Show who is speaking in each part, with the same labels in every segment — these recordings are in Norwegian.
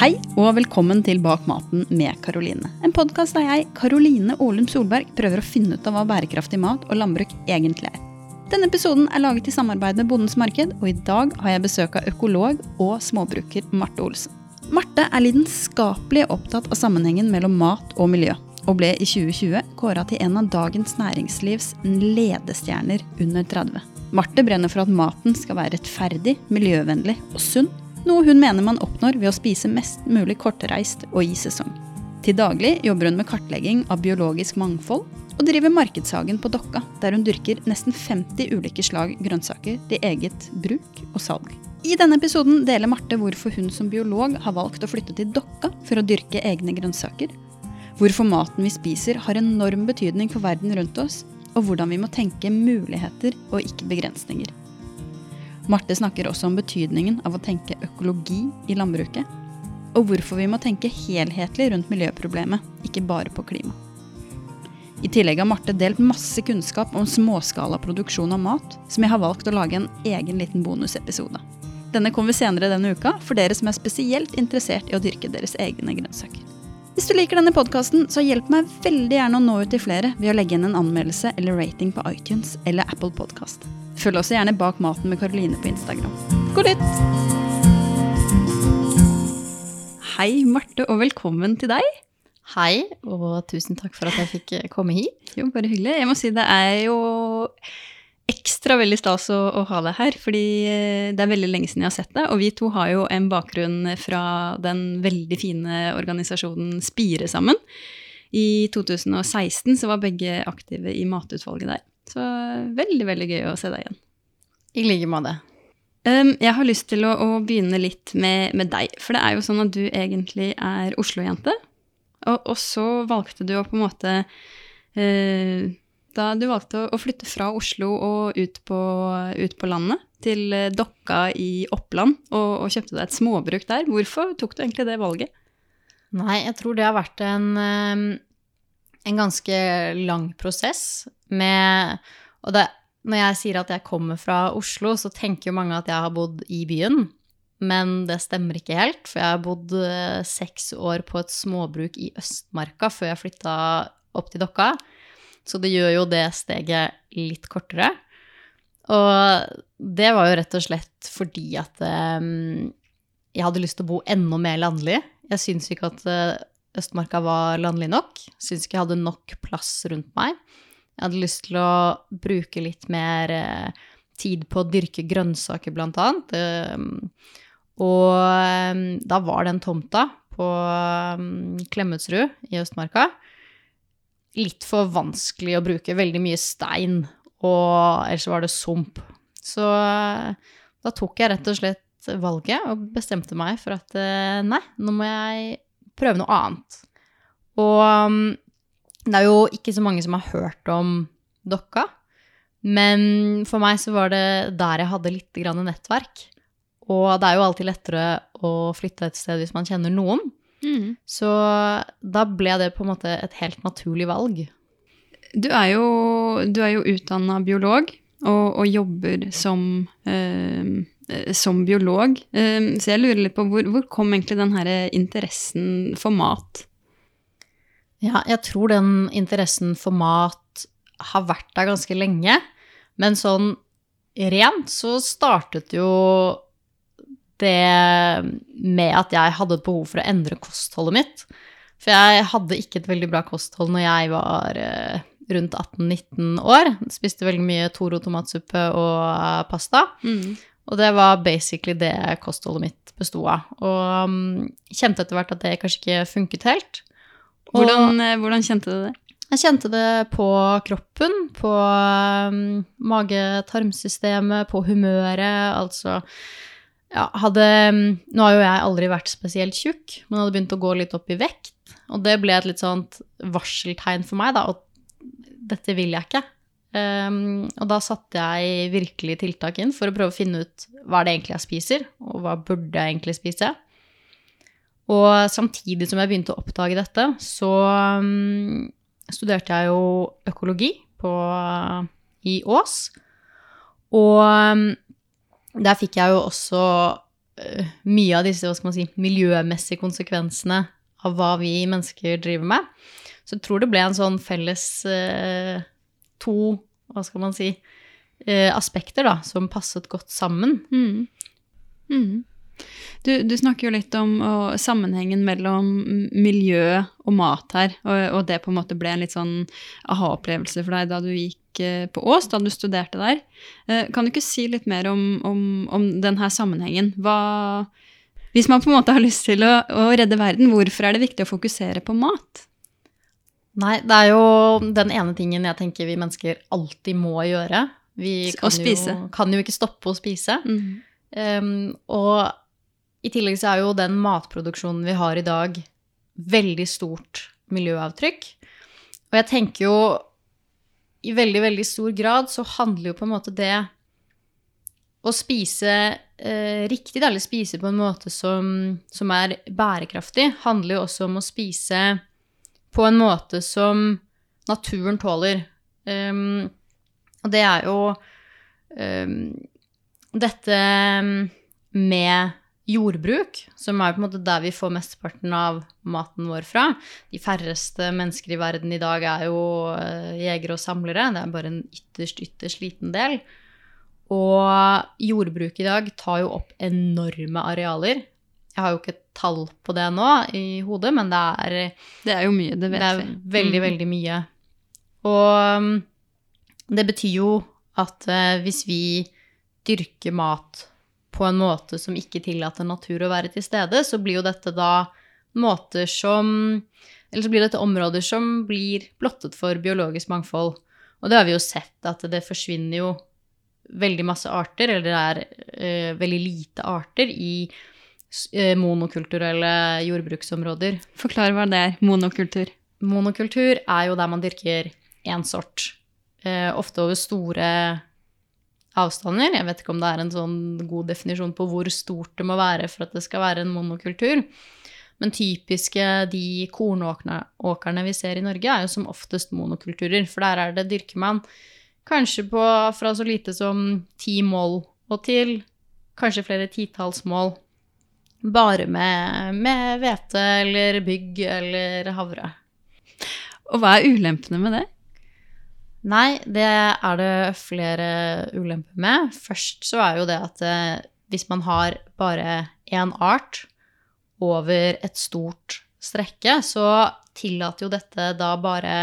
Speaker 1: Hei og velkommen til Bak maten med Karoline. En podkast der jeg, Karoline Aalum Solberg, prøver å finne ut av hva bærekraftig mat og landbruk egentlig er. Denne episoden er laget i samarbeid med Bondens Marked, og i dag har jeg besøk av økolog og småbruker Marte Olsen. Marte er lidenskapelig opptatt av sammenhengen mellom mat og miljø, og ble i 2020 kåra til en av dagens næringslivs ledestjerner under 30. Marte brenner for at maten skal være rettferdig, miljøvennlig og sunn, noe hun mener man oppnår ved å spise mest mulig kortreist og i sesong. Til daglig jobber hun med kartlegging av biologisk mangfold, og driver Markedshagen på Dokka, der hun dyrker nesten 50 ulike slag grønnsaker til eget bruk og salg. I denne episoden deler Marte hvorfor hun som biolog har valgt å flytte til Dokka for å dyrke egne grønnsaker, hvorfor maten vi spiser har enorm betydning for verden rundt oss, og hvordan vi må tenke muligheter og ikke begrensninger. Marte snakker også om betydningen av å tenke økologi i landbruket, og hvorfor vi må tenke helhetlig rundt miljøproblemet, ikke bare på klima. I tillegg har Marte delt masse kunnskap om småskala produksjon av mat, som jeg har valgt å lage en egen liten bonusepisode. Denne kommer senere denne uka for dere som er spesielt interessert i å dyrke deres egne grønnsaker. Hvis du liker denne podkasten, så hjelp meg veldig gjerne å nå ut til flere ved å legge inn en anmeldelse eller rating på iTunes eller Apple Podcast. Følg også gjerne Bak maten med Karoline på Instagram. God lytt! Hei, Marte, og velkommen til deg.
Speaker 2: Hei, og tusen takk for at jeg fikk eh, komme hit.
Speaker 1: Jo, bare hyggelig. Jeg må si det er jo ekstra veldig stas å, å, ha deg her, fordi eh, det er veldig lenge siden jeg har sett deg. Og vi to har jo en bakgrunn fra den veldig fine organisasjonen Spire sammen. I 2016 så var begge aktive i matutvalget der. Så veldig, veldig gøy å se deg igjen.
Speaker 2: I like måte.
Speaker 1: Um, jeg har lyst til å, å begynne litt med, med, deg. For det er jo sånn at du egentlig er Oslo-jente. Og, og, så valgte du å på en måte uh, Da du valgte å, å, flytte fra Oslo og ut på, ut på landet, til uh, Dokka i Oppland, og, og, kjøpte deg et småbruk der. Hvorfor tok du egentlig det valget?
Speaker 2: Nei, jeg tror det har vært en, en ganske lang prosess med Og det når jeg sier at jeg kommer fra Oslo, så tenker jo mange at jeg har bodd i byen. Men det stemmer ikke helt, for jeg har bodd eh, seks år på et småbruk i Østmarka før jeg flytta opp til Dokka. Så det gjør jo det steget litt kortere. Og det var jo rett og slett fordi at um, jeg hadde lyst til å bo enda mer landlig. Jeg syns ikke at uh, Østmarka var landlig nok. Syns ikke jeg hadde nok plass rundt meg. Jeg hadde lyst til å bruke litt mer eh, tid på å dyrke grønnsaker, blant annet. Eh, og eh, da var den tomta på Klemetsrud i Østmarka litt for vanskelig å bruke. Veldig mye stein, og ellers var det sump. Så da tok jeg rett og slett valget og bestemte meg for at nei, nå må jeg prøve noe annet. Og det er jo ikke så mange som har hørt om Dokka. Men for meg så var det der jeg hadde litt nettverk. Og det er jo alltid lettere å flytte et sted hvis man kjenner noen. Mm. Så da ble det på en måte et helt naturlig valg.
Speaker 1: Du er jo, du jo utdanna biolog og, og, jobber som, eh, som biolog. Eh, så jeg lurer litt på hvor, hvor kom egentlig den her interessen for mat?
Speaker 2: Ja, jeg tror den interessen for mat har vært der ganske lenge. Men sånn rent så startet jo det med at jeg hadde et behov for å endre kostholdet mitt. For jeg hadde ikke et veldig bra kosthold når jeg var eh, rundt 18-19 år. Spiste veldig mye Toro tomatsuppe og pasta. Mm. Og det var basically det kostholdet mitt besto av. Og um, kjente etter hvert at det kanskje ikke funket helt.
Speaker 1: Hvordan, eh, hvordan, kjente du det?
Speaker 2: Jeg kjente det på kroppen, på um, mage-tarmsystemet, på humøret, altså ja, hadde Nå har jo jeg aldri vært spesielt tjukk, men hadde begynt å gå litt opp i vekt. Og det ble et litt sånt varseltegn for meg, da, at dette vil jeg ikke. Um, og da satte jeg virkelig tiltak inn for å prøve å finne ut hva det egentlig jeg spiser, og hva burde jeg egentlig spise. Og samtidig som jeg begynte å oppdage dette, så um, studerte jeg jo økologi på, i Ås. Og um, der fikk jeg jo også uh, mye av disse hva skal man si, miljømessige konsekvensene av hva vi mennesker driver med. Så jeg tror det ble en sånn felles uh, to, hva skal man si, uh, aspekter da, som passet godt sammen.
Speaker 1: Mm. Mm. Du, du, snakker jo litt om og, sammenhengen mellom miljø og mat her, og, og, det på en måte ble en litt sånn aha-opplevelse for deg da du gikk eh, på Ås, da du studerte der. Eh, kan du ikke si litt mer om, om, om denne sammenhengen? Hva, hvis man på en måte har lyst til å, å redde verden, hvorfor er det viktig å fokusere på mat?
Speaker 2: Nei, det er jo den ene tingen jeg tenker vi mennesker alltid må gjøre. Vi kan, jo, kan jo, ikke stoppe å spise. Mm. Um, og i tillegg så er jo den matproduksjonen vi har i dag, veldig stort miljøavtrykk. Og jeg tenker jo i veldig, veldig stor grad så handler jo på en måte det å spise eh, riktig, eller spise på en måte som, som, er bærekraftig, handler jo også om å spise på en måte som naturen tåler. Um, og det er jo um, dette med jordbruk, som er på en måte der vi får mesteparten av maten vår fra. De færreste mennesker i verden i dag er jo uh, jegere og samlere. Det er bare en ytterst, ytterst liten del. Og jordbruk i dag tar jo opp enorme arealer. Jeg har jo ikke tall på det nå i hodet, men det er
Speaker 1: Det er jo mye, det vet. Det er
Speaker 2: vi. veldig, mm. veldig mye. Og um, det betyr jo at uh, hvis vi dyrker mat på en måte som ikke tillater natur å være til stede, så blir jo dette da måter som Eller så blir dette områder som blir blottet for biologisk mangfold. Og det har vi jo sett, at det forsvinner jo veldig masse arter, eller det er uh, veldig lite arter i uh, monokulturelle jordbruksområder.
Speaker 1: Forklar hva det er, monokultur.
Speaker 2: Monokultur er jo der man dyrker én sort. Uh, ofte over store avstander. Jeg vet ikke om det er en sånn god definisjon på hvor stort det må være for at det skal være en monokultur. Men typiske de kornåkrene vi ser i Norge, er jo som oftest monokulturer. For der er det dyrker man kanskje på fra så lite som ti mål og til kanskje flere titalls mål. Bare med hvete eller bygg eller havre.
Speaker 1: Og hva er ulempene med det?
Speaker 2: Nei, det er det flere ulemper med. Først så er jo det at eh, hvis man har bare én art over et stort strekke, så tillater jo dette da bare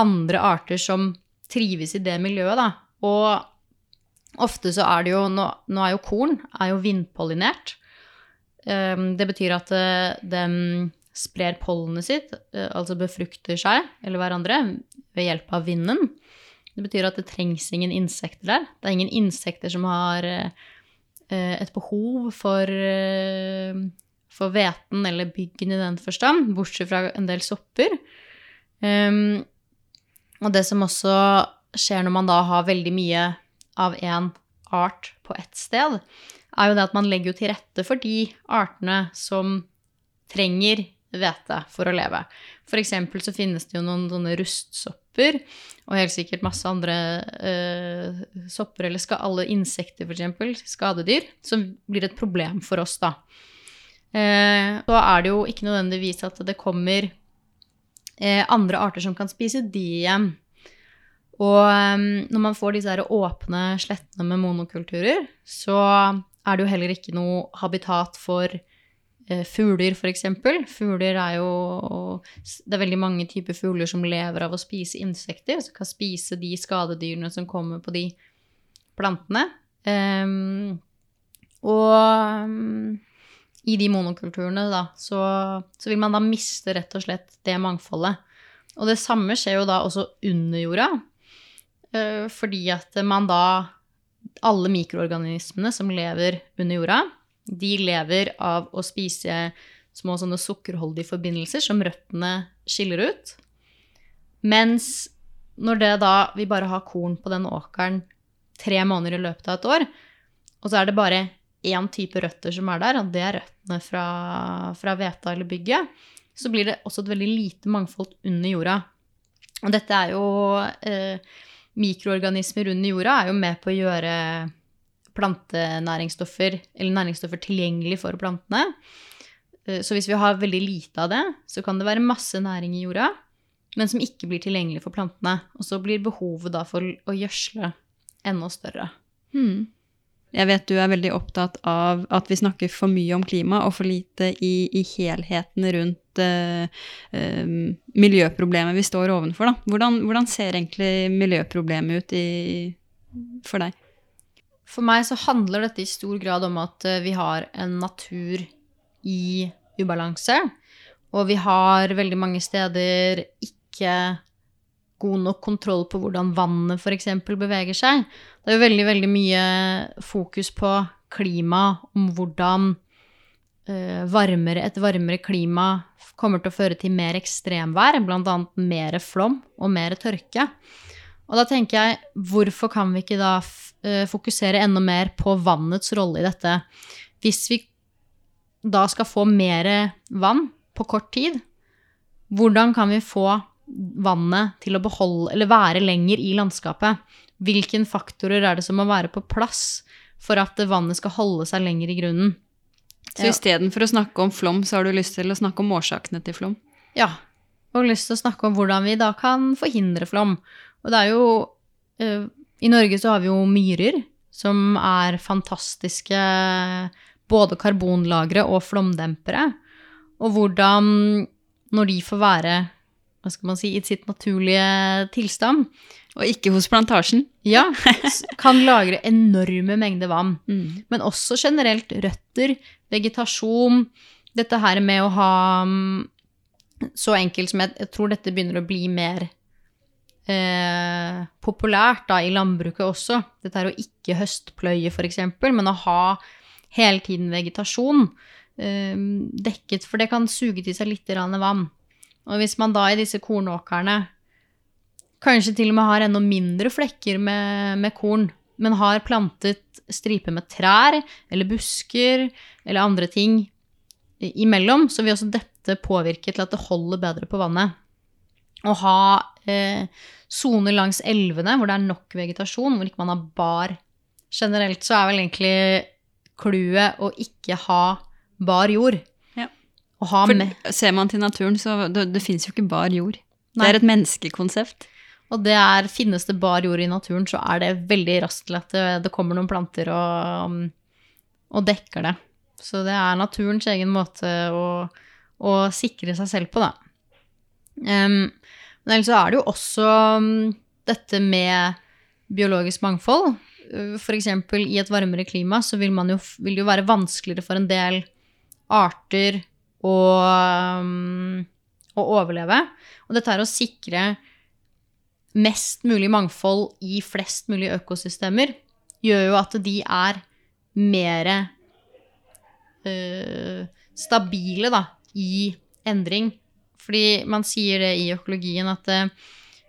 Speaker 2: andre arter som trives i det miljøet, da. Og ofte så er det jo Nå, nå er jo korn er jo vindpollinert. Um, det betyr at uh, den sprer pollenet sitt, uh, altså befrukter seg eller hverandre, ved hjelp av vinden. Det betyr at det trengs ingen insekter der. Det er ingen insekter som har eh, et behov for eh, for hveten eller byggen i den forstand, bortsett fra en del sopper. Um, og det som også skjer når man da har veldig mye av én art på ett sted, er jo det at man legger til rette for de artene som trenger hvete for å leve. For eksempel så finnes det jo noen sånne rustsopper, og helt sikkert masse andre uh, sopper, eller skal alle insekter f.eks., skadedyr, som blir et problem for oss, da. Uh, så er det jo ikke nødvendigvis at det kommer uh, andre arter som kan spise de igjen. Og um, når man får disse åpne slettene med monokulturer, så er det jo heller ikke noe habitat for Eh, fugler, f.eks. Fugler er jo Det er veldig mange typer fugler som lever av å spise insekter, som kan spise de skadedyrene som kommer på de plantene. Um, og um, i de monokulturene, da, så, så, vil man da miste rett og slett det mangfoldet. Og det samme skjer jo da også under jorda, uh, fordi at man da Alle mikroorganismene som lever under jorda, de lever av å spise små sånne sukkerholdige forbindelser som røttene skiller ut. Mens når det da vi bare har korn på den åkeren tre måneder i løpet av et år, og så er det bare én type røtter som er der, og det er røttene fra, fra hveta eller bygget, så blir det også et veldig lite mangfold under jorda. Og dette er jo eh, Mikroorganismer under jorda er jo med på å gjøre plantenæringsstoffer, eller næringsstoffer tilgjengelig for plantene. Eh, Så hvis vi har veldig lite av det, så kan det være masse næring i jorda, men som ikke blir tilgjengelig for plantene. Og så blir behovet da for å gjødsle enda større.
Speaker 1: Hmm. Jeg vet du er veldig opptatt av at vi snakker for mye om klima og for lite i, i helheten rundt uh, uh, miljøproblemet vi står ovenfor. Da. Hvordan, hvordan ser egentlig miljøproblemet ut i, for deg?
Speaker 2: For meg så handler dette i stor grad om at eh, vi har en natur i ubalanse. Og vi har veldig mange steder ikke god nok kontroll på hvordan vannet f.eks. beveger seg. Det er jo veldig, veldig mye fokus på klima, om hvordan eh, varmere, et varmere klima kommer til å føre til mer ekstremvær, bl.a. mer flom og mer tørke. Og da tenker jeg, hvorfor kan vi ikke da fokusere enda mer på vannets rolle i dette? Hvis vi da skal få mer vann på kort tid, hvordan kan vi få vannet til å beholde, eller være lenger i landskapet? Hvilke faktorer er det som må være på plass for at vannet skal holde seg lenger i grunnen?
Speaker 1: Så istedenfor å snakke om flom, så har du lyst til å snakke om årsakene til flom?
Speaker 2: Ja. Og lyst til å snakke om hvordan vi da kan forhindre flom. Og det er jo eh, I Norge så har vi jo myrer, som er fantastiske både karbonlagre og flomdempere. Og hvordan, når de får være hva skal man si, i sitt naturlige tilstand,
Speaker 1: Og ikke hos plantasjen.
Speaker 2: ja, kan lagre enorme mengder vann.
Speaker 1: Mm.
Speaker 2: Men også generelt røtter, vegetasjon, dette her med å ha mm, Så enkelt som jeg, jeg tror dette begynner å bli mer eh, populært da, i landbruket også. Dette er å ikke høstpløye, f.eks., men å ha hele tiden vegetasjon eh, dekket, for det kan suge til seg litt vann. Og hvis man da i disse kornåkrene kanskje til og med har enda mindre flekker med, med korn, men har plantet striper med trær eller busker eller andre ting imellom, så vil også dette påvirke til at det holder bedre på vannet. Å ha eh, langs elvene hvor det er nok vegetasjon, hvor ikke man har bar Generelt så er vel egentlig clouet å ikke ha bar jord.
Speaker 1: Ja.
Speaker 2: Å ha
Speaker 1: For
Speaker 2: med
Speaker 1: ser man til naturen, så det, det fins jo ikke bar jord.
Speaker 2: Nei.
Speaker 1: Det er et menneskekonsept.
Speaker 2: Og det er, finnes det bar jord i naturen, så er det veldig raskt til at det, det kommer noen planter og, og dekker det. Så det er naturens egen måte å, å sikre seg selv på, da. Um, men ellers er det jo også um, dette med biologisk mangfold. F.eks. For eksempel i et varmere klima så vil, jo, vil det jo være vanskeligere for en del arter å, um, å overleve. Og dette er å sikre mest mulig mangfold i flest mulig økosystemer, gjør jo at de er mer eh, stabile da, i endring. Fordi man sier det i økologien at eh,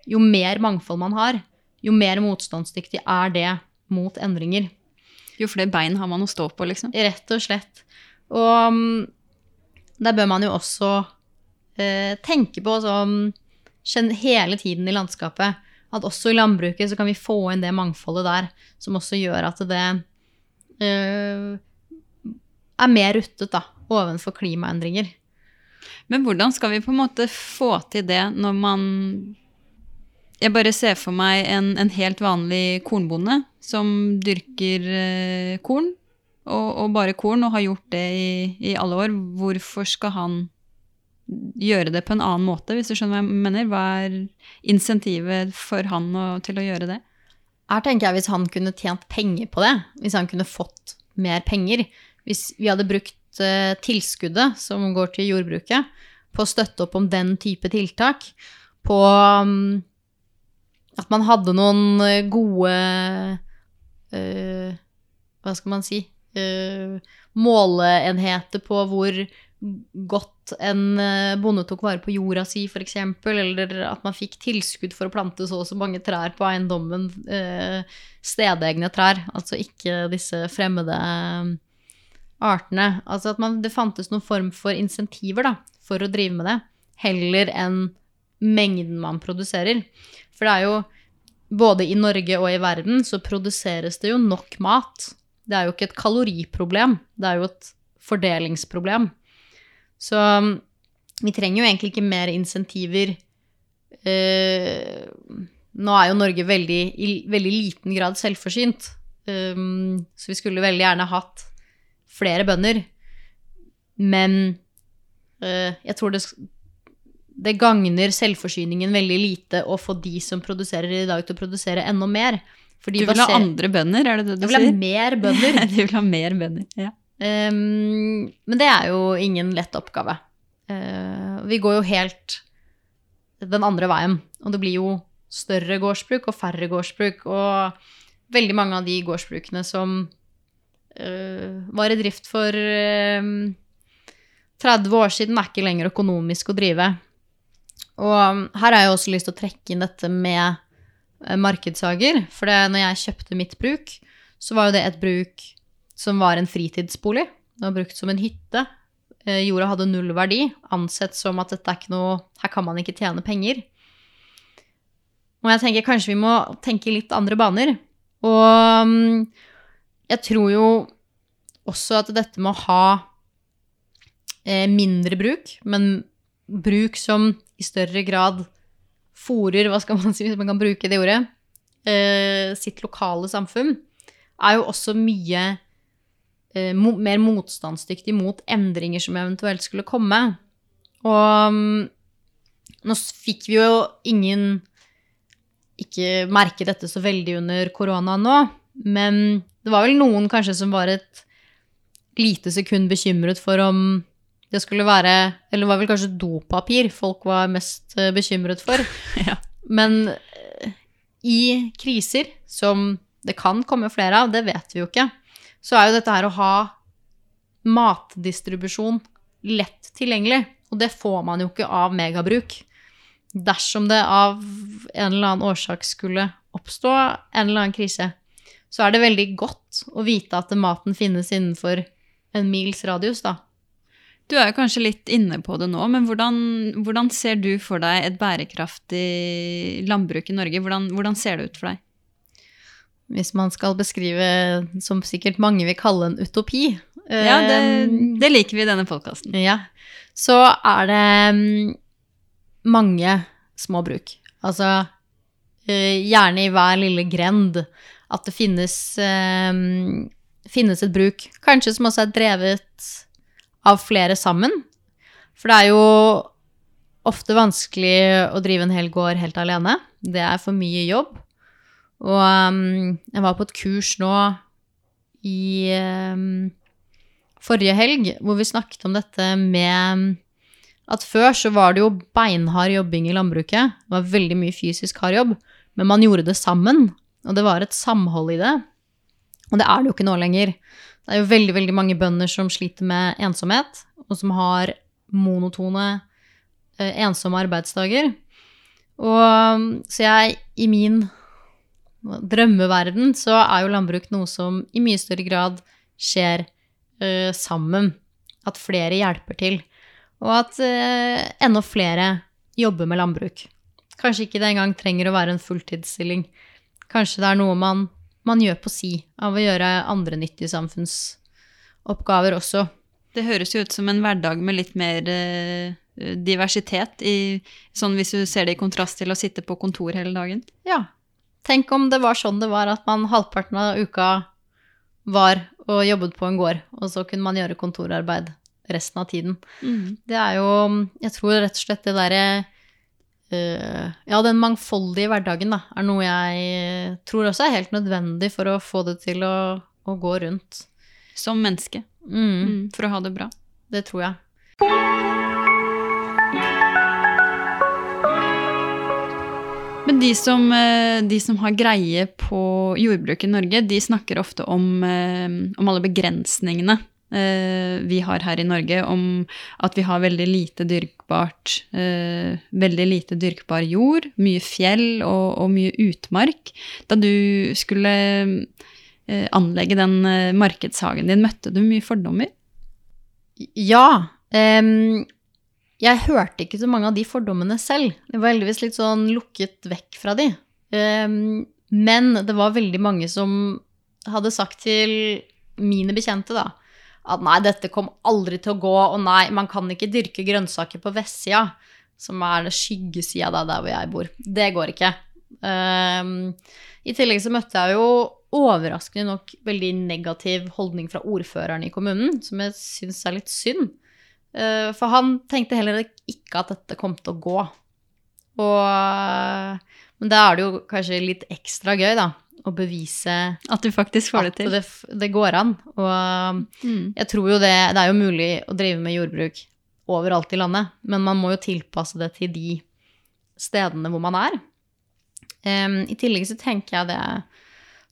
Speaker 2: jo mer mangfold man har, jo mer motstandsdyktig er det mot endringer.
Speaker 1: Jo flere bein har man å stå på, liksom.
Speaker 2: Rett og slett. Og mm, der bør man jo også eh, tenke på sånn hele tiden i landskapet at også i landbruket så kan vi få inn det mangfoldet der, som også gjør at det eh, er mer ruttet da, ovenfor klimaendringer.
Speaker 1: Men hvordan skal vi på en måte få til det når man Jeg bare ser for meg en, en helt vanlig kornbonde som dyrker eh, korn, og, og bare korn, og har gjort det i, i alle år. Hvorfor skal han gjøre det på en annen måte, hvis du skjønner hva jeg mener? Hva er insentivet for han å, til å gjøre det?
Speaker 2: Her tenker jeg hvis han kunne tjent penger på det, hvis han kunne fått mer penger, hvis vi hadde brukt tilskuddet som går til jordbruket, på å støtte opp om den type tiltak, på mm, at man hadde noen eh, gode eh, Hva skal man si eh, Måleenheter på hvor godt en eh, bonde tok vare på jorda si, f.eks., eller at man fikk tilskudd for å plante så og så mange trær på eiendommen, eh, stedegne trær, altså ikke disse fremmede eh, artene. Altså at man, det fantes noen form for insentiver da, for å drive med det, heller enn mengden man produserer. For det er jo både i Norge og i verden så produseres det jo nok mat Det er jo ikke et kaloriproblem, det er jo et fordelingsproblem. Så um, vi trenger jo egentlig ikke mer insentiver. Eh, nå er jo Norge veldig, i veldig liten grad selvforsynt, um, så vi skulle veldig gjerne hatt flere bønder. Men eh, jeg tror det, det gagner selvforsyningen veldig lite å få de som produserer i dag, til å produsere enda mer.
Speaker 1: Du vil ha andre bønder, er det det du
Speaker 2: sier?
Speaker 1: Jeg
Speaker 2: vil ha mer bønder.
Speaker 1: du vil ha mer bønder, ja.
Speaker 2: Um, men det er jo ingen lett oppgave. Uh, vi går jo helt den andre veien. Og det blir jo større gårdsbruk og færre gårdsbruk. Og veldig mange av de gårdsbrukene som var i drift for uh, 30 år siden, er ikke lenger økonomisk å drive. Og her har jeg også lyst til å trekke inn dette med Eh, markedshager. For det, når jeg kjøpte mitt bruk, så var jo det et bruk som var en fritidsbolig. Det var brukt som en hytte. Eh, jorda hadde null verdi, ansett som at dette er ikke noe Her kan man ikke tjene penger. Og jeg tenker kanskje vi må tenke litt andre baner. Og mm, jeg tror jo også at dette med å ha eh, mindre bruk, men bruk som i større grad fòrer, hva skal man si, hvis man kan bruke det ordet, eh, sitt lokale samfunn, er jo også mye eh, mer motstandsdyktig mot endringer som eventuelt skulle komme. Og um, nå fikk vi jo ingen ikke merke dette så veldig under korona nå, men det var vel noen kanskje som var et lite sekund bekymret for om det skulle være Eller det var vel kanskje dopapir folk var mest eh, bekymret for.
Speaker 1: ja.
Speaker 2: Men eh, i kriser, som det kan komme flere av, det vet vi jo ikke, så er jo dette her å ha matdistribusjon lett tilgjengelig. Og det får man jo ikke av megabruk. Dersom det av en eller annen årsak skulle oppstå en eller annen krise, så er det veldig godt å vite at maten finnes innenfor en mils radius, da.
Speaker 1: Du er jo kanskje litt inne på det nå, men hvordan, hvordan ser du for deg et bærekraftig landbruk i Norge? Hvordan, hvordan, ser det ut for deg?
Speaker 2: Hvis man skal beskrive, som sikkert mange vil kalle en utopi
Speaker 1: Ja, det, eh, det liker vi i denne podkasten.
Speaker 2: Ja. Så er det mm, mange små bruk. Altså eh, gjerne i hver lille grend at det finnes, eh, finnes et bruk. Kanskje som også er drevet av flere sammen. For det er jo ofte vanskelig å drive en hel gård helt alene. Det er for mye jobb. Og um, jeg var på et kurs nå i um, forrige helg hvor vi snakket om dette med at før så var det jo beinhard jobbing i landbruket. Det var veldig mye fysisk hard jobb. Men man gjorde det sammen, og det var et samhold i det. Og det er det jo ikke nå lenger. Det er jo veldig, veldig mange bønder som sliter med ensomhet, og som har monotone, eh, ensomme arbeidsdager. Og så jeg, i min drømmeverden, så er jo landbruk noe som i mye større grad skjer uh, sammen. At flere hjelper til. Og at uh, enda flere jobber med landbruk. Kanskje ikke det engang trenger å være en fulltidsstilling. Kanskje det er noe man man gjør på si av å gjøre andre nyttige samfunnsoppgaver også.
Speaker 1: Det høres jo ut som en hverdag med litt mer eh, diversitet, i, sånn hvis du ser det i kontrast til å sitte på kontor hele dagen.
Speaker 2: Ja. Tenk om det var sånn det var, at man halvparten av uka var og jobbet på en gård, og så kunne man gjøre kontorarbeid resten av tiden. Mm. Det er jo Jeg tror rett og slett det derre Ja, den mangfoldige hverdagen da, er noe jeg tror også er helt nødvendig for å få det til å, å gå rundt.
Speaker 1: Som menneske.
Speaker 2: Mm. Mm,
Speaker 1: for å ha det bra.
Speaker 2: Det tror jeg.
Speaker 1: Men de som, eh, de som, har greie på jordbruk i Norge, de snakker ofte om, eh, om alle begrensningene Eh, vi har her i Norge, om at vi har veldig lite dyrkbart eh, Veldig lite dyrkbar jord, mye fjell og, og mye utmark. Da du skulle eh, anlegge den markedshagen din, møtte du mye fordommer?
Speaker 2: Ja. Um, jeg hørte ikke så mange av de fordommene selv. Det var heldigvis litt sånn lukket vekk fra de. Um, men det var veldig mange som hadde sagt til mine bekjente, da, at nei, dette kom aldri til å gå, og nei, man kan ikke dyrke grønnsaker på vestsida, som er skyggesida der, der hvor jeg bor. Det går ikke. Um, I tillegg så møtte jeg jo overraskende nok veldig negativ holdning fra ordføreren i kommunen, som jeg syns er litt synd. Uh, for han tenkte heller ikke at dette kom til å gå. Og, men da er det jo kanskje litt ekstra gøy, da, å bevise
Speaker 1: At du faktisk får det til.
Speaker 2: Det, det går an. Og mm. jeg tror jo det Det er jo mulig å drive med jordbruk overalt i landet, men man må jo tilpasse det til de stedene hvor man er. Um, I tillegg så tenker jeg det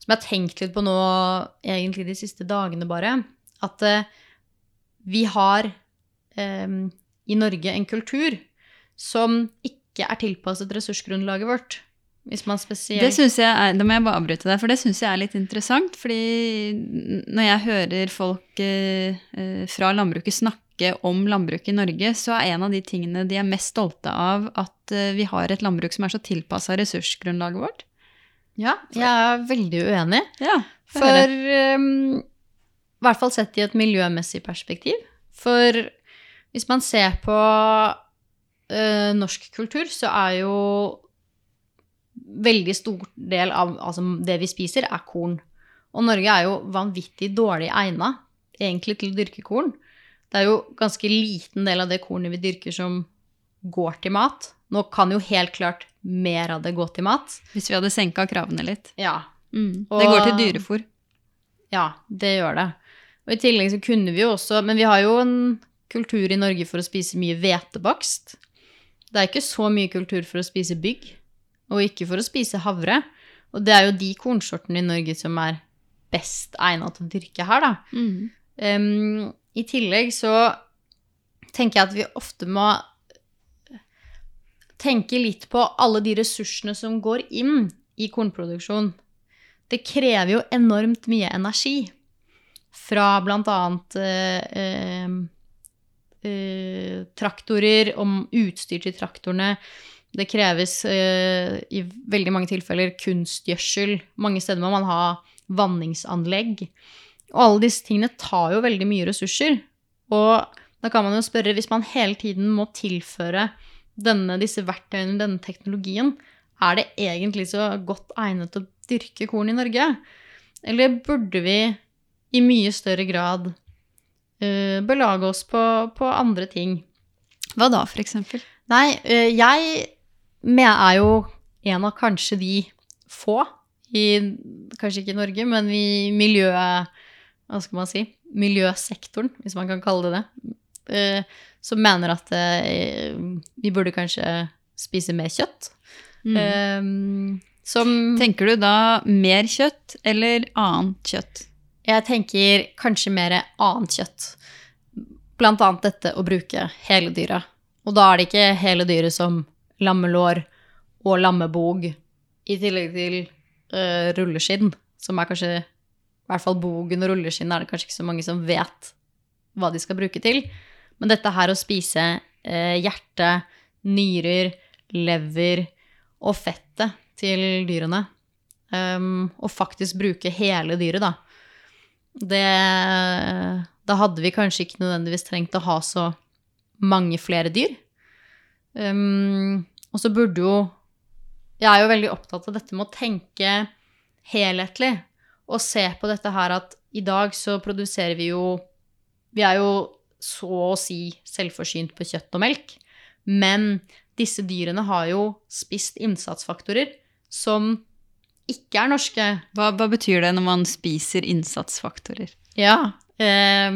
Speaker 2: som jeg har tenkt litt på nå egentlig de siste dagene bare, at uh, vi har um, i Norge en kultur som ikke er tilpasset ressursgrunnlaget vårt. Hvis man spesielt
Speaker 1: Det synes jeg er, Da må jeg bare avbryte deg, for det syns jeg er litt interessant. fordi når jeg hører folk eh, eh, fra landbruket snakke om landbruket i Norge, så er en av de tingene de er mest stolte av, at eh, vi har et landbruk som er så tilpassa ressursgrunnlaget vårt.
Speaker 2: Ja, jeg er veldig uenig.
Speaker 1: Ja,
Speaker 2: for um, I hvert fall sett i et miljømessig perspektiv. For hvis man ser på uh, norsk kultur, så er jo veldig stor del av altså det vi spiser, er korn. Og Norge er jo vanvittig dårlig egna egentlig til å dyrke korn. Det er jo ganske liten del av det kornet vi dyrker som går til mat. Nå kan jo helt klart mer av det gå til mat.
Speaker 1: Hvis vi hadde senka kravene litt.
Speaker 2: Ja.
Speaker 1: Mm. det går til dyrefòr.
Speaker 2: Ja, det gjør det. Og i tillegg så kunne vi jo også Men vi har jo en kultur i Norge for å spise mye hvetebakst. Det er ikke så mye kultur for å spise bygg og ikke for å spise havre. Og det er jo de kornsortene i Norge som er best egnet til å dyrke her, da. Mm. Um, I tillegg så tenker jeg at vi ofte må tenke litt på alle de ressursene som går inn i kornproduksjon. Det krever jo enormt mye energi fra bl.a. Eh, eh, eh, traktorer, om utstyr til traktorene, det kreves eh, i veldig mange tilfeller kunstgjødsel. Mange steder må man ha vanningsanlegg. Og alle disse tingene tar jo veldig mye ressurser. Og da kan man jo spørre, hvis man hele tiden må tilføre denne, disse verktøyene, denne teknologien, er det egentlig så godt egnet til å dyrke korn i Norge? Eller burde vi i mye større grad uh, belage oss på, på, andre ting?
Speaker 1: Hva da, for eksempel?
Speaker 2: Nei, uh, jeg men jeg er jo en av kanskje de få i Kanskje ikke i Norge, men i miljøet Hva skal man si? Miljøsektoren, hvis man kan kalle det det. Eh, som mener at eh, vi burde kanskje spise mer kjøtt. Mm.
Speaker 1: Um, som Tenker du da mer kjøtt eller annet kjøtt?
Speaker 2: Jeg tenker kanskje mer annet kjøtt. Blant annet dette å bruke hele dyret. Og da er det ikke hele dyret som lammelår og lammebog, i tillegg til uh, rulleskinn, som er kanskje I hvert fall bogen og rulleskinn er det kanskje ikke så mange som vet hva de skal bruke til. Men dette her å spise uh, hjerte, nyrer, lever og fettet til dyrene, um, og faktisk bruke hele dyret, da det Da hadde vi kanskje ikke nødvendigvis trengt å ha så mange flere dyr. Um, og så burde jo Jeg er jo veldig opptatt av dette med å tenke helhetlig og se på dette her at i dag så produserer vi jo Vi er jo så å si selvforsynt på kjøtt og melk, men disse dyrene har jo spist innsatsfaktorer som ikke er norske.
Speaker 1: Hva, hva betyr det når man spiser innsatsfaktorer?
Speaker 2: Ja, eh,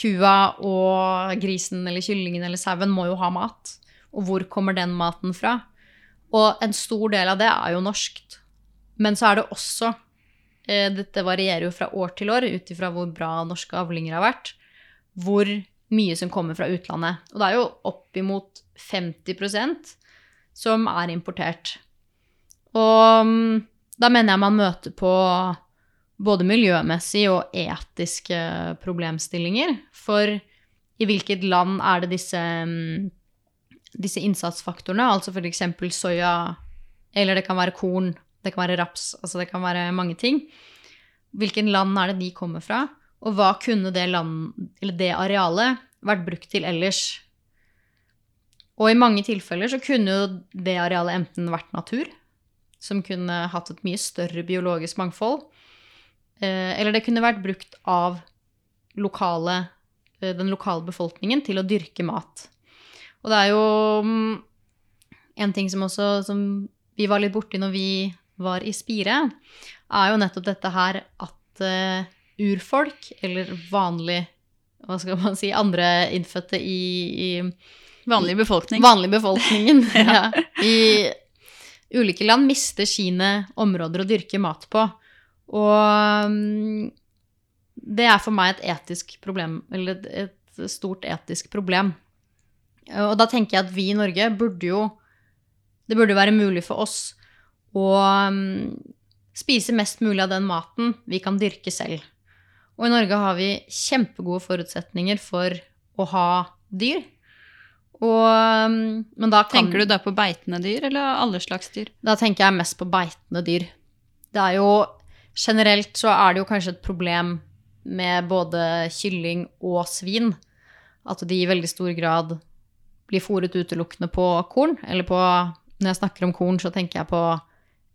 Speaker 2: kua og grisen eller kyllingen eller sauen må jo ha mat. Og hvor kommer den maten fra? Og en stor del av det er jo norskt. Men så er det også eh, Dette varierer jo fra år til år ut ifra hvor bra norske avlinger har vært. Hvor mye som kommer fra utlandet. Og det er jo oppimot 50% som er importert. Og mm, da mener jeg man møter på både miljømessige og etiske problemstillinger. For i hvilket land er det disse mm, disse innsatsfaktorene, altså f.eks. soya, eller det kan være korn, det kan være raps, altså det kan være mange ting. Hvilken land er det de kommer fra? Og hva kunne det, land, det arealet vært brukt til ellers? Og i mange tilfeller så kunne jo det arealet enten vært natur, som kunne hatt et mye større biologisk mangfold, eh, eller det kunne vært brukt av lokale, eh, den lokale befolkningen til å dyrke mat. Og det er jo mm, en ting som også som vi var litt borti når vi var i Spire, er jo nettopp dette her at uh, urfolk, eller vanlig Hva skal man si Andre innfødte i, i
Speaker 1: Vanlig befolkning.
Speaker 2: Vanlig befolkningen, ja. I ulike land mister sine områder å dyrke mat på. Og um, det er for meg et etisk problem, eller et, et stort etisk problem. Og da tenker jeg at vi i Norge burde jo Det burde være mulig for oss å um, spise mest mulig av den maten vi kan dyrke selv. Og i Norge har vi kjempegode forutsetninger for å ha dyr. Og, um, men da
Speaker 1: kan, tenker du da på beitende dyr, eller alle slags dyr?
Speaker 2: Da tenker jeg mest på beitende dyr. Det er jo Generelt så er det jo kanskje et problem med både kylling og svin. At de i veldig stor grad blir fòret utelukkende på korn. Eller på Når jeg snakker om korn, så tenker jeg på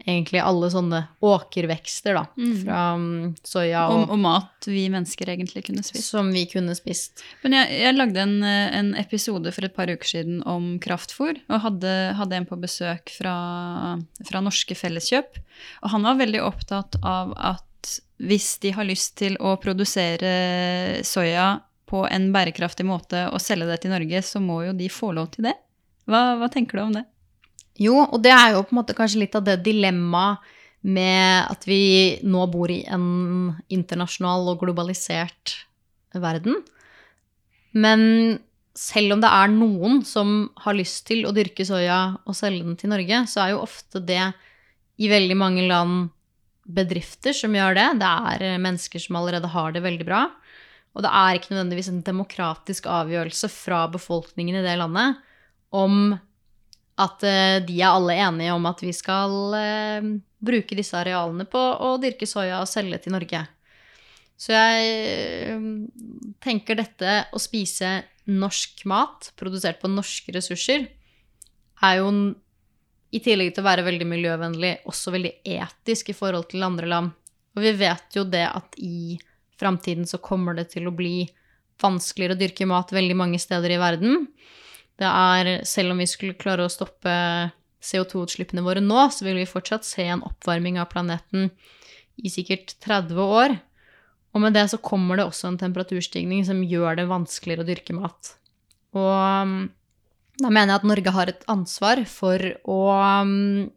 Speaker 2: egentlig alle sånne åkervekster, da. Mm. Fra um, soya
Speaker 1: og, og, og, mat vi mennesker egentlig kunne spist.
Speaker 2: Som vi kunne spist.
Speaker 1: Men jeg, jeg lagde en, en, episode for et par uker siden om kraftfôr, og hadde, hadde en på besøk fra, fra Norske Felleskjøp. Og han var veldig opptatt av at hvis de har lyst til å produsere soya på en bærekraftig måte og selge det til Norge, så må jo de få lov til det. Hva, hva tenker du om det?
Speaker 2: Jo, og det er jo på en måte kanskje litt av det dilemmaet med at vi nå bor i en internasjonal og globalisert verden. Men selv om det er noen som har lyst til å dyrke soya og selge den til Norge, så er jo ofte det i veldig mange land bedrifter som gjør det. Det er mennesker som allerede har det veldig bra. Og det er ikke nødvendigvis en demokratisk avgjørelse fra befolkningen i det landet om at uh, de er alle enige om at vi skal uh, bruke disse arealene på å dyrke soya og selge til Norge. Så jeg uh, tenker dette å spise norsk mat produsert på norske ressurser er jo i tillegg til å være veldig miljøvennlig også veldig etisk i forhold til andre land. Og vi vet jo det at i framtiden så kommer det til å bli vanskeligere å dyrke mat veldig mange steder i verden. Det er, selv om vi skulle klare å stoppe CO2-utslippene våre nå, så vil vi fortsatt se en oppvarming av planeten i sikkert 30 år. Og med det så kommer det også en temperaturstigning som gjør det vanskeligere å dyrke mat. Og um, da mener jeg at Norge har et ansvar for å um,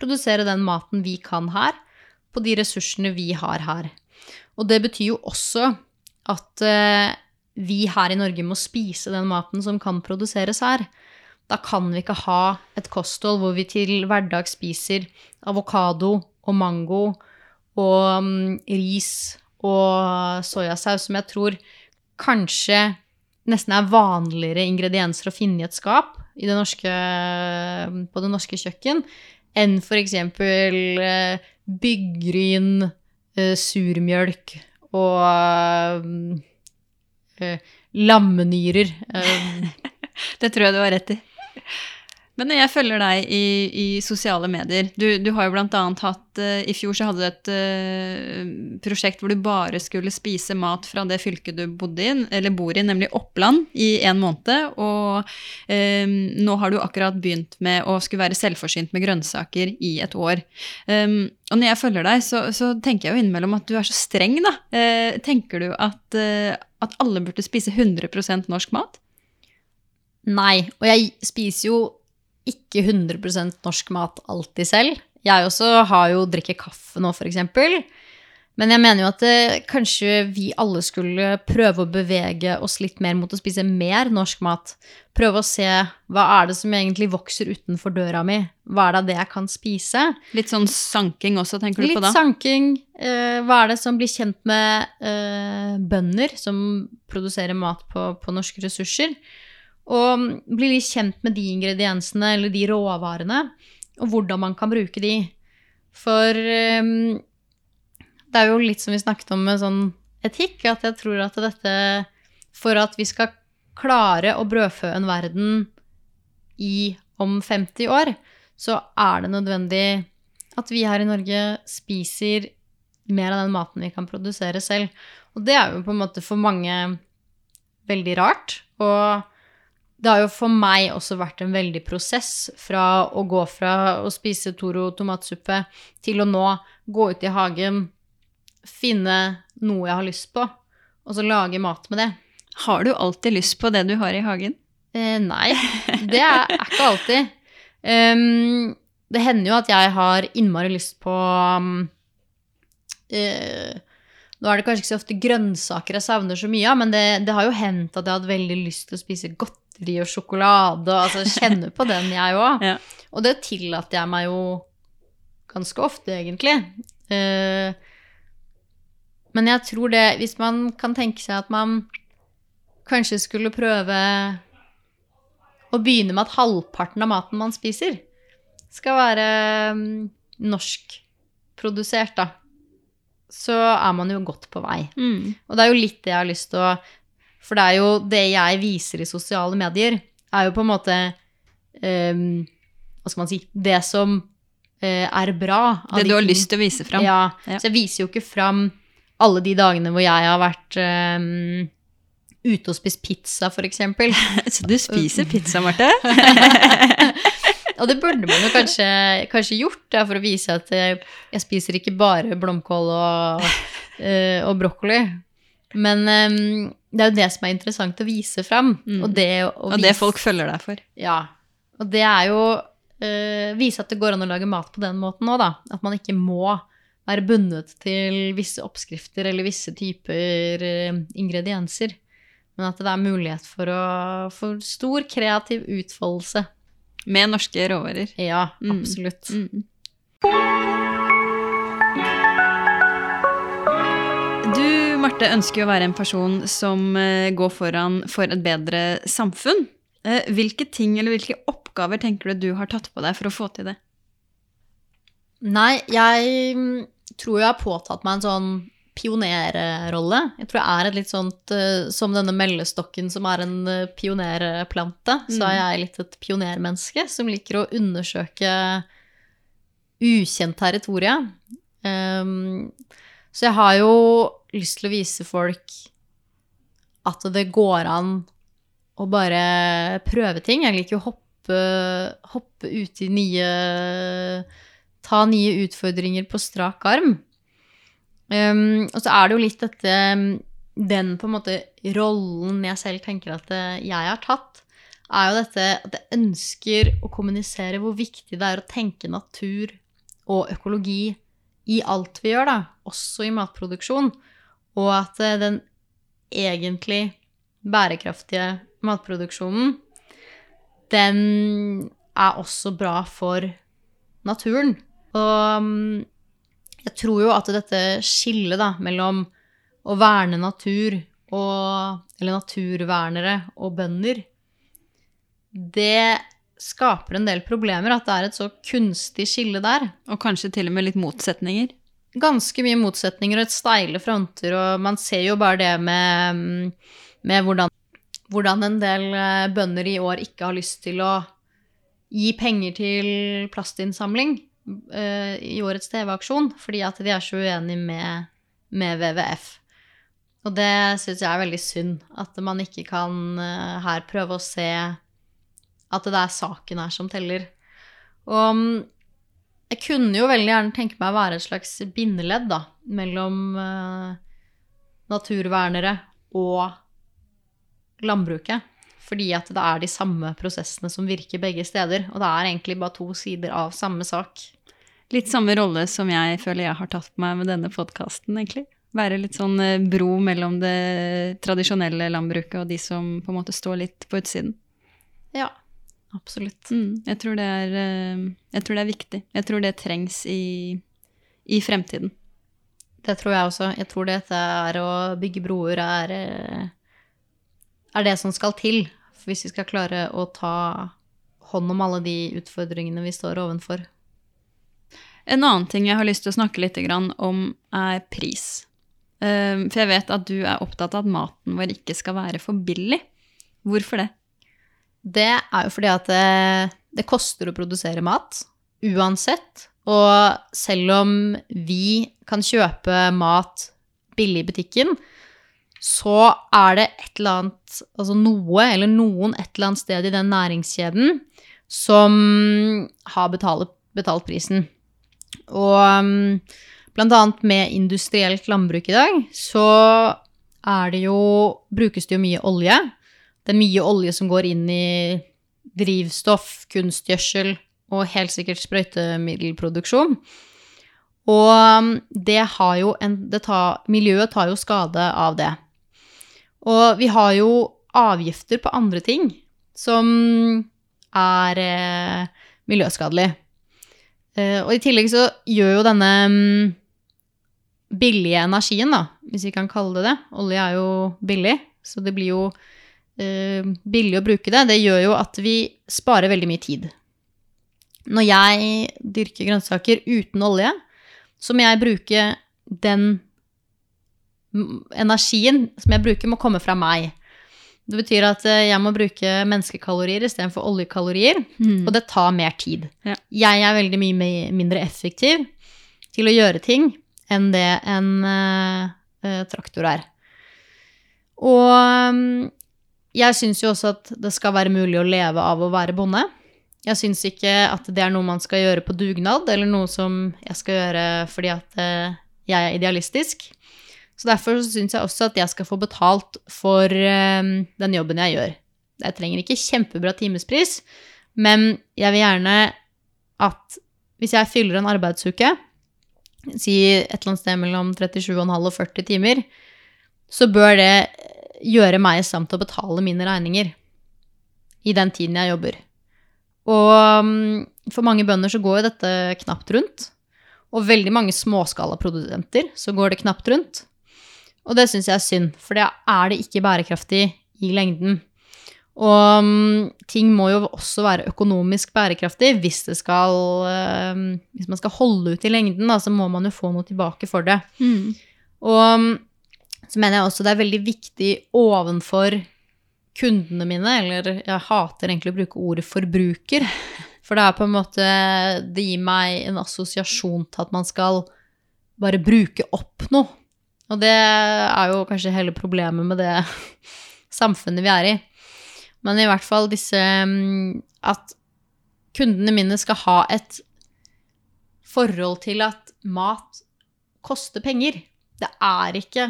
Speaker 2: produsere den maten vi kan her, på de ressursene vi har her. Og det betyr jo også at uh, vi her i Norge må spise den maten som kan produseres her. Da kan vi ikke ha et kosthold hvor vi til hverdag spiser avokado og mango og um, ris og soyasaus, som jeg tror kanskje nesten er vanligere ingredienser å finne i et skap i det norske, på det norske kjøkken, enn f.eks. Uh, byggryn, uh, surmjølk og uh, lammenyrer.
Speaker 1: Det tror jeg du har rett i. Men jeg følger deg i, i sosiale medier du, du, har jo blant annet hatt uh, I fjor så hadde du et uh, prosjekt hvor du bare skulle spise mat fra det fylket du bodde i, eller bor i, nemlig Oppland, i en måned. Og um, nå har du akkurat begynt med å skulle være selvforsynt med grønnsaker i et år. Um, og når jeg følger deg, så, så, tenker jeg jo innimellom at du er så streng, da. Uh, tenker du at, at alle burde spise 100 norsk mat?
Speaker 2: Nei, og jeg spiser jo ikke 100 norsk mat alltid selv. Jeg også har jo drikker kaffe nå, f.eks. Men jeg mener jo at det, eh, kanskje vi alle skulle prøve å bevege oss litt mer mot å spise mer norsk mat. Prøve å se hva er det som egentlig vokser utenfor døra mi? Hva er det jeg kan spise?
Speaker 1: Litt sånn sanking også, tenker du
Speaker 2: litt
Speaker 1: på da?
Speaker 2: Litt sanking. Eh, hva er det som blir kjent med eh, bønder som produserer mat på, på norske ressurser? Og bli litt kjent med de ingrediensene eller de råvarene, og hvordan man kan bruke de. For um, det er jo litt som vi snakket om med sånn etikk. At jeg tror at dette For at vi skal klare å brødfø en verden i om 50 år, så er det nødvendig at vi her i Norge spiser mer av den maten vi kan produsere selv. Og det er jo på en måte for mange veldig rart. Og det har jo for meg også vært en veldig prosess fra å gå fra å spise Toro tomatsuppe til å nå gå ut i hagen, finne noe jeg har lyst på, og så lage mat med det.
Speaker 1: Har du alltid lyst på det du har i hagen?
Speaker 2: Eh, nei, det er, er ikke alltid. Um, det hender jo at jeg har innmari lyst på um, uh, Nå er det kanskje ikke så ofte grønnsaker jeg savner så mye av, men det, det, har jo hendt at jeg har hatt veldig lyst til å spise godteri og sjokolade. Altså kjenner på den, jeg òg.
Speaker 1: Ja.
Speaker 2: Og det tillater jeg meg jo ganske ofte, egentlig. Eh, men jeg tror det Hvis man kan tenke seg at man kanskje skulle prøve å begynne med at halvparten av maten man spiser, skal være um, norskprodusert, da, så er man jo godt på vei.
Speaker 1: Mm.
Speaker 2: Og det er jo litt det jeg har lyst til å For det er jo det jeg viser i sosiale medier, er jo på en måte um, Hva skal man si Det som uh, er bra.
Speaker 1: Det du har lyst til å vise fram.
Speaker 2: Ja,
Speaker 1: Ja.
Speaker 2: Så jeg viser jo ikke fram alle de dagene hvor jeg har vært um, ute og spist pizza, eksempel.
Speaker 1: Så du spiser pizza, Marte?
Speaker 2: Og det burde man jo kanskje, kanskje gjort, ja, for å vise at eh, jeg spiser ikke bare blomkål og, eh, og brokkoli. Men eh, det er jo det som er interessant å vise fram.
Speaker 1: Mm.
Speaker 2: Og det, å
Speaker 1: Og det
Speaker 2: vise-
Speaker 1: folk følger deg for.
Speaker 2: Ja. Og det er jo øh, vise at det går an å lage mat på den måten òg, da. At man ikke må være bundet til visse oppskrifter eller visse typer øh, ingredienser. Men at det er mulighet for, å, for stor kreativ utfoldelse.
Speaker 1: Med norske råvarer.
Speaker 2: Ja,
Speaker 1: Mm.
Speaker 2: absolutt.
Speaker 1: Mm. Du, Marte, ønsker jo å være en person som eh, går foran for et bedre samfunn. Eh, Hvilke ting eller hvilke oppgaver tenker du du har tatt på deg for å få til det?
Speaker 2: Nei, jeg mm, tror jeg har påtatt meg en sånn pionerrolle. Jeg tror jeg er et litt sånt eh, Som denne meldestokken som er en pionerplante, så er jeg litt et pionermenneske som liker å undersøke ukjent territorium. Um, så jeg har jo lyst til å vise folk at det går an å bare prøve ting. Jeg liker å hoppe, hoppe ut i nye Ta nye utfordringer på strak arm. Um, og så er det jo litt dette Den på en måte rollen jeg selv tenker at eh, jeg har tatt, er jo dette at jeg ønsker å kommunisere hvor viktig det er å tenke natur og økologi i alt vi gjør, da, også i matproduksjon. Og at eh, den egentlig bærekraftige matproduksjonen, den er også bra for naturen. Og mm, jeg tror jo at dette skillet da, mellom å verne natur og Eller naturvernere og bønder, det skaper en del problemer. At det er et så kunstig skille der.
Speaker 1: Og kanskje til og med litt motsetninger?
Speaker 2: Ganske mye motsetninger og et steile fronter, og man ser jo bare det med, mm, med hvordan, hvordan en del eh, bønder i år ikke har lyst til å gi penger til plastinnsamling uh, i årets TV-aksjon, fordi at de er så uenige med, med WWF. Og det syns jeg er veldig synd, at man ikke kan uh, her prøve å se at det er saken her som teller. Og mm, jeg kunne jo veldig gjerne tenke meg å være et slags bindeledd da, mellom uh, naturvernere og landbruket. Fordi at det er de samme prosessene som virker begge steder. Og det er egentlig bare to sider av samme sak.
Speaker 1: Litt samme rolle som jeg føler jeg har tatt på meg med denne podkasten, egentlig. Være litt sånn eh, bro mellom det tradisjonelle landbruket og de som på en måte står litt på utsiden.
Speaker 2: Ja, absolutt.
Speaker 1: Mm, jeg, tror det er, eh, jeg tror det er viktig. Jeg tror det trengs i, i fremtiden.
Speaker 2: Det tror jeg også. Jeg tror dette er å bygge broer er, eh, er det som skal til hvis vi skal klare å ta hånd om alle de utfordringene vi står ovenfor.
Speaker 1: En annen ting jeg har lyst til å snakke litt om, er pris. Eh, For jeg vet at du er opptatt av at maten vår ikke skal være for billig. Hvorfor det?
Speaker 2: Det er jo fordi at det, det koster å produsere mat, uansett. Og selv om vi kan kjøpe mat billig i butikken, så er det et eller annet, altså noe eller noen et eller annet sted i den næringskjeden som har betalt, betalt prisen. Og um, blant annet med industrielt landbruk i dag, så er det jo, brukes det jo mye olje. Det er mye olje som går inn i drivstoff, kunstgjødsel og helt sikkert sprøytemiddelproduksjon. Og um, det har jo en det tar, Miljøet tar jo skade av det. Og vi har jo avgifter på andre ting som er eh, miljøskadelig. Eh, og i tillegg så gjør jo denne mm, billige energien, da, hvis vi kan kalle det det Olje er jo billig, så det blir jo eh, billig å bruke det. Det gjør jo at vi sparer veldig mye tid. Når jeg dyrker grønnsaker uten olje, så må jeg bruke den energien som jeg bruker, må komme fra meg. Det betyr at eh, jeg må bruke menneskekalorier istedenfor oljekalorier, og det tar mer tid.
Speaker 1: Ja.
Speaker 2: Jeg er veldig mye mindre effektiv til å gjøre ting enn det en eh, traktor er. Og mm, jeg syns jo også at det skal være mulig å leve av å være bonde. Jeg syns ikke at det er noe man skal gjøre på dugnad, eller noe som jeg skal gjøre fordi at eh, jeg er idealistisk. Så derfor syns jeg også at jeg skal få betalt for eh, den jobben jeg gjør. Jeg trenger ikke kjempebra timespris, men jeg vil gjerne at hvis jeg fyller en arbeidsuke, si et eller annet sted mellom 37,5 og 40 timer, så bør det gjøre meg i stand til å betale mine regninger i den tiden jeg jobber. Og mm, for mange bønder så går jo dette knapt rundt. Og veldig mange småskalaprodusenter så går det knapt rundt. Og det syns jeg er synd, for det er det ikke bærekraftig i lengden. Og mm, ting må jo også være økonomisk bærekraftig hvis det skal eh, Hvis man skal holde ut i lengden, da, så må man jo få noe tilbake for det.
Speaker 1: Mm.
Speaker 2: Og så mener jeg også det er veldig viktig ovenfor kundene mine, eller jeg hater egentlig å bruke ordet forbruker, for det er på en måte Det gir meg en assosiasjon til at man skal bare bruke opp noe. Og det er jo kanskje hele problemet med det samfunnet vi er i. Men i hvert fall disse At kundene mine skal ha et forhold til at mat koster penger. Det er ikke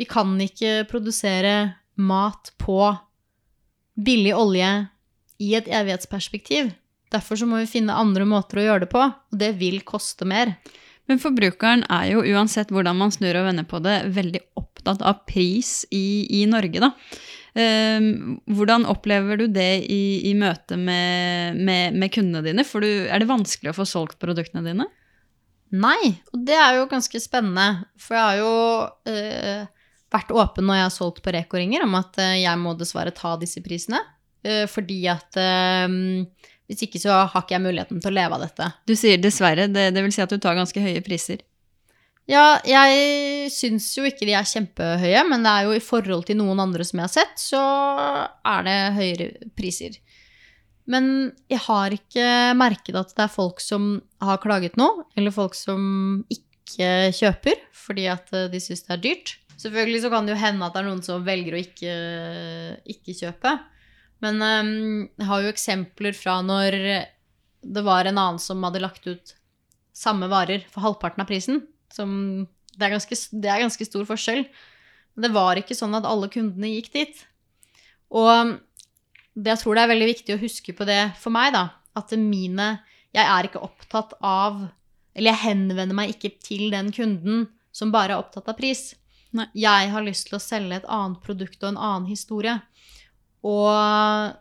Speaker 2: Vi kan ikke produsere mat på billig olje i et evighetsperspektiv. Derfor så må vi finne andre måter å gjøre det på, og det vil koste mer.
Speaker 1: Men forbrukeren er jo, uansett hvordan man snur og vender på det, veldig opptatt av pris i, i Norge, da. Um, hvordan opplever du det i, i møte med, med, med kundene dine? For du, er det vanskelig å få solgt produktene dine?
Speaker 2: Nei, og det er jo ganske spennende. For jeg har jo eh, vært åpen når jeg har solgt på Reko-ringer om at eh, jeg må dessverre ta disse prisene. Eh, fordi at eh, hvis ikke så har ikke jeg muligheten til å leve av dette.
Speaker 1: Du sier dessverre, det, det vil si at du tar ganske høye priser.
Speaker 2: Ja, jeg syns jo ikke de er kjempehøye, men det er jo i forhold til noen andre som jeg har sett, så er det høyere priser. Men jeg har ikke merket at det er folk som har klaget nå, eller folk som ikke kjøper fordi at de syns det er dyrt. Selvfølgelig så kan det jo hende at det er noen som velger å ikke, ikke kjøpe. Men um, jeg har jo eksempler fra når det var en annen som hadde lagt ut samme varer for halvparten av prisen. Som, det, er ganske, det er ganske stor forskjell. Men det var ikke sånn at alle kundene gikk dit. Og det, jeg tror det er veldig viktig å huske på det for meg, da. At mine Jeg er ikke opptatt av Eller jeg henvender meg ikke til den kunden som bare er opptatt av pris.
Speaker 1: Nei.
Speaker 2: Jeg har lyst til å selge et annet produkt og en annen historie. Og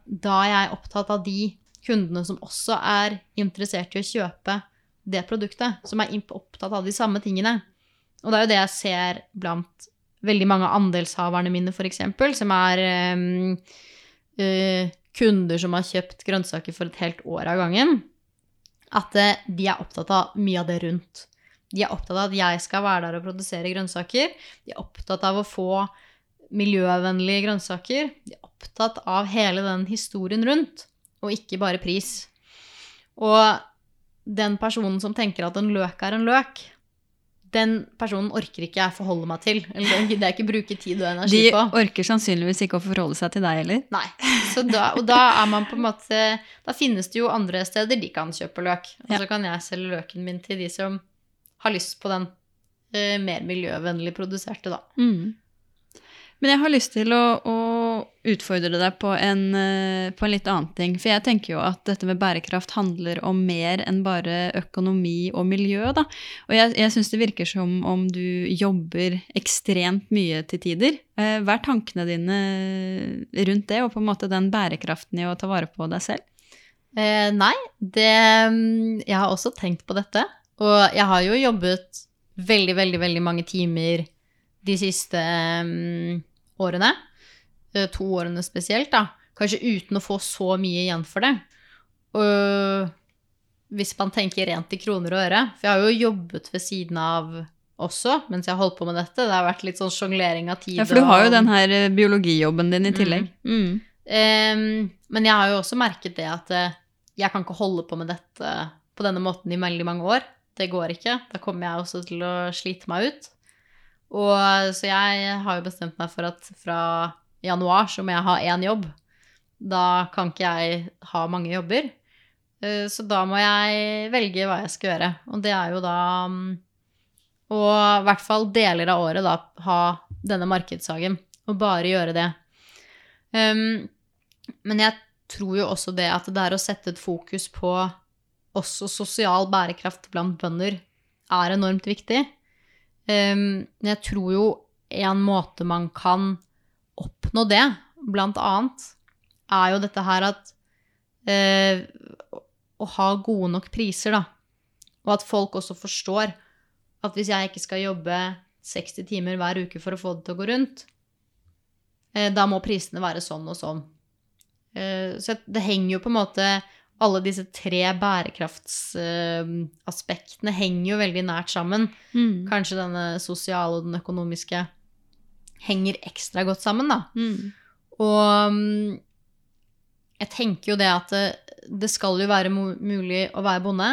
Speaker 2: da er jeg opptatt av de kundene som også er interessert i å kjøpe det produktet, som er opptatt av de samme tingene. Og det er jo det jeg ser blant veldig mange av andelshaverne mine, f.eks., som er um, uh, kunder som har kjøpt grønnsaker for et helt år av gangen. At uh, de er opptatt av mye av det rundt. De er opptatt av at jeg skal være der og produsere grønnsaker. De er opptatt av å få miljøvennlige grønnsaker. De er opptatt av hele den historien rundt, og ikke bare pris. Og den personen som tenker at en løk er en løk, den personen orker ikke jeg forholde meg til. Eller den gidder jeg ikke bruke tid og energi
Speaker 1: De
Speaker 2: på.
Speaker 1: orker sannsynligvis ikke å forholde seg til deg heller.
Speaker 2: Nei. Så da, og da er man på en måte Da finnes det jo andre steder de kan kjøpe løk. Og så kan jeg selge løken min til de som har lyst på den uh, mer miljøvennlig produserte, da.
Speaker 1: Mm. Men jeg har lyst til å, å utfordre deg på en, eh, på en litt annen ting. For jeg tenker jo at dette med bærekraft handler om mer enn bare økonomi og miljø. Da. Og jeg, jeg syns det virker som om du jobber ekstremt mye til tider. Eh, Hva er tankene dine rundt det, og på en måte den bærekraften i å ta vare på deg selv?
Speaker 2: Eh, nei, det mm, Jeg har også tenkt på dette. Og jeg har jo jobbet veldig, veldig, veldig mange timer de siste um, årene. Eh, to årene spesielt, da. Kanskje uten å få så mye igjen for det. Og hvis man tenker rent i kroner og øre For jeg har jo jobbet ved siden av også mens jeg har holdt på med dette. Det har vært litt sånn sjonglering av tid.
Speaker 1: Ja, For du har jo
Speaker 2: og-
Speaker 1: den her eh, biologijobben din i tillegg. Mm.
Speaker 2: Ehm, men jeg har jo også merket det at eh, jeg kan ikke holde på med dette på denne måten i veldig mange år. Det går ikke. Da kommer jeg også til å slite meg ut. Og så jeg har jo bestemt meg for at fra januar så må jeg ha én jobb. Da kan ikke jeg ha mange jobber. Eh, Så da må jeg velge hva jeg skal gjøre. Og det er jo da Og i hvert fall deler av året da ha denne markedshagen. Og bare gjøre det. Men jeg tror jo også det at det er å sette et fokus på også sosial bærekraft blant bønder er enormt viktig. Um, men jeg tror jo en måte man kan oppnå det, blant annet, er jo dette her at eh, Å ha gode nok priser, da. Og at folk også forstår at hvis jeg ikke skal jobbe 60 timer hver uke for å få det til å gå rundt, eh, da må prisene være sånn og sånn. Eh, Så det henger jo på en måte Alle disse tre bærekraftsaspektene henger jo veldig nært sammen.
Speaker 1: Mm.
Speaker 2: Kanskje denne sosiale og den økonomiske henger ekstra godt sammen, da.
Speaker 1: Mm.
Speaker 2: Og mm, jeg tenker jo det at det, det skal jo være mulig å være bonde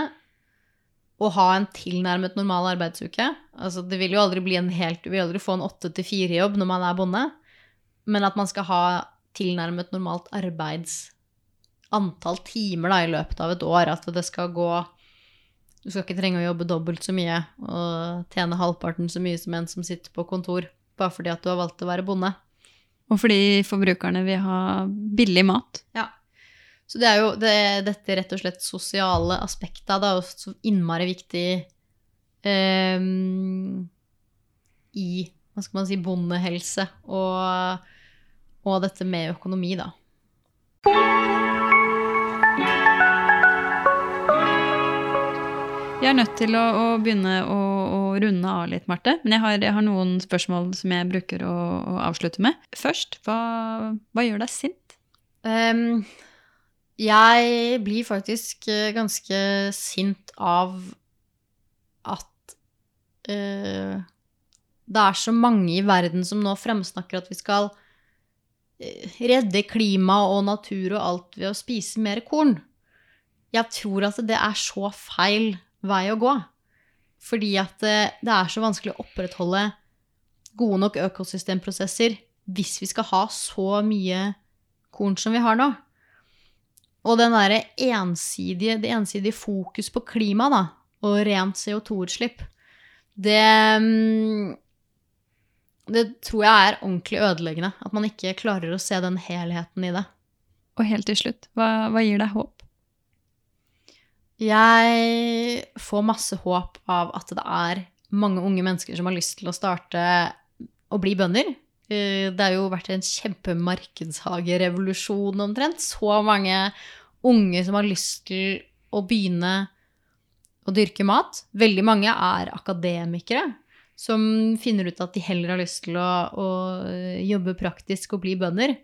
Speaker 2: og ha en tilnærmet normal arbeidsuke. Altså, det vil jo aldri bli en helt Du vil aldri få en åtte til fire-jobb når man er bonde, men at man skal ha tilnærmet normalt arbeids antall timer da, i løpet av et år. At det skal gå Du skal ikke trenge å jobbe dobbelt så mye og tjene halvparten så mye som en som sitter på kontor, bare fordi at du har valgt å være bonde.
Speaker 1: Og fordi forbrukerne vil ha billig mat.
Speaker 2: Ja. Så det er jo det, dette rett og slett sosiale aspektet det er jo så innmari viktig ehm, i hva skal man si, bondehelse og, og dette med økonomi, da.
Speaker 1: Jeg er nødt til å, å begynne å, å runde av litt, Marte. Men jeg har, jeg har noen spørsmål som jeg bruker å, å avslutte med. Først, hva, hva gjør deg sint?
Speaker 2: Um, jeg blir faktisk eh, ganske sint av at uh, det er så mange i verden som nå fremsnakker at vi skal eh, redde klima og natur og alt ved å spise mer korn. Jeg tror at det er så feil vei å gå. Fordi at eh, det er så vanskelig å opprettholde gode nok økosystemprosesser hvis vi skal ha så mye korn som vi har nå. Og den ensidige, det ensidige fokus på klima da, og rent CO2-utslipp, det mm, Det tror jeg er ordentlig ødeleggende. At man ikke klarer å se den helheten i det.
Speaker 1: Og helt til slutt, hva, hva gir deg håp?
Speaker 2: Jeg får masse håp av at det er mange unge mennesker som har lyst til å starte å bli bønder. Eh, Det har jo vært en kjempemarkedshagerevolusjon omtrent. Så mange unge som har lyst til å begynne å dyrke mat. Veldig mange er akademikere som finner ut at de heller har lyst til å, å jobbe praktisk og bli bønder.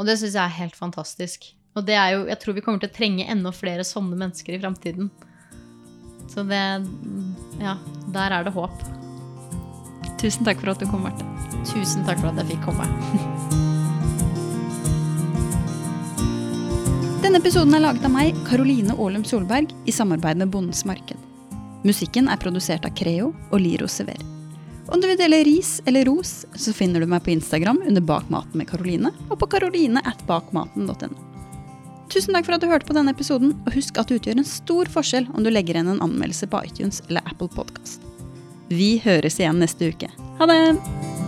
Speaker 2: Og det syns jeg er helt fantastisk. Og det er jo, jeg tror vi kommer til å trenge enda flere sånne mennesker i framtiden. Så det Ja, der er det håp.
Speaker 1: Tusen takk for at du kom, Marte.
Speaker 2: Tusen takk for at jeg fikk komme.
Speaker 1: Denne episoden er laget av meg, Karoline Aalum Solberg, i samarbeid med Bondens Marked. Musikken er produsert av Creo og Liro Sever. Om du vil dele ris eller ros, så finner du meg på Instagram under Bakmaten med Karoline, og på karoline at bakmaten.no. Tusen takk for at du hørte på denne episoden, og husk at det utgjør en stor forskjell om du legger igjen en anmeldelse på iTunes eller Apple Podcast. Vi høres igjen neste uke. Ha det!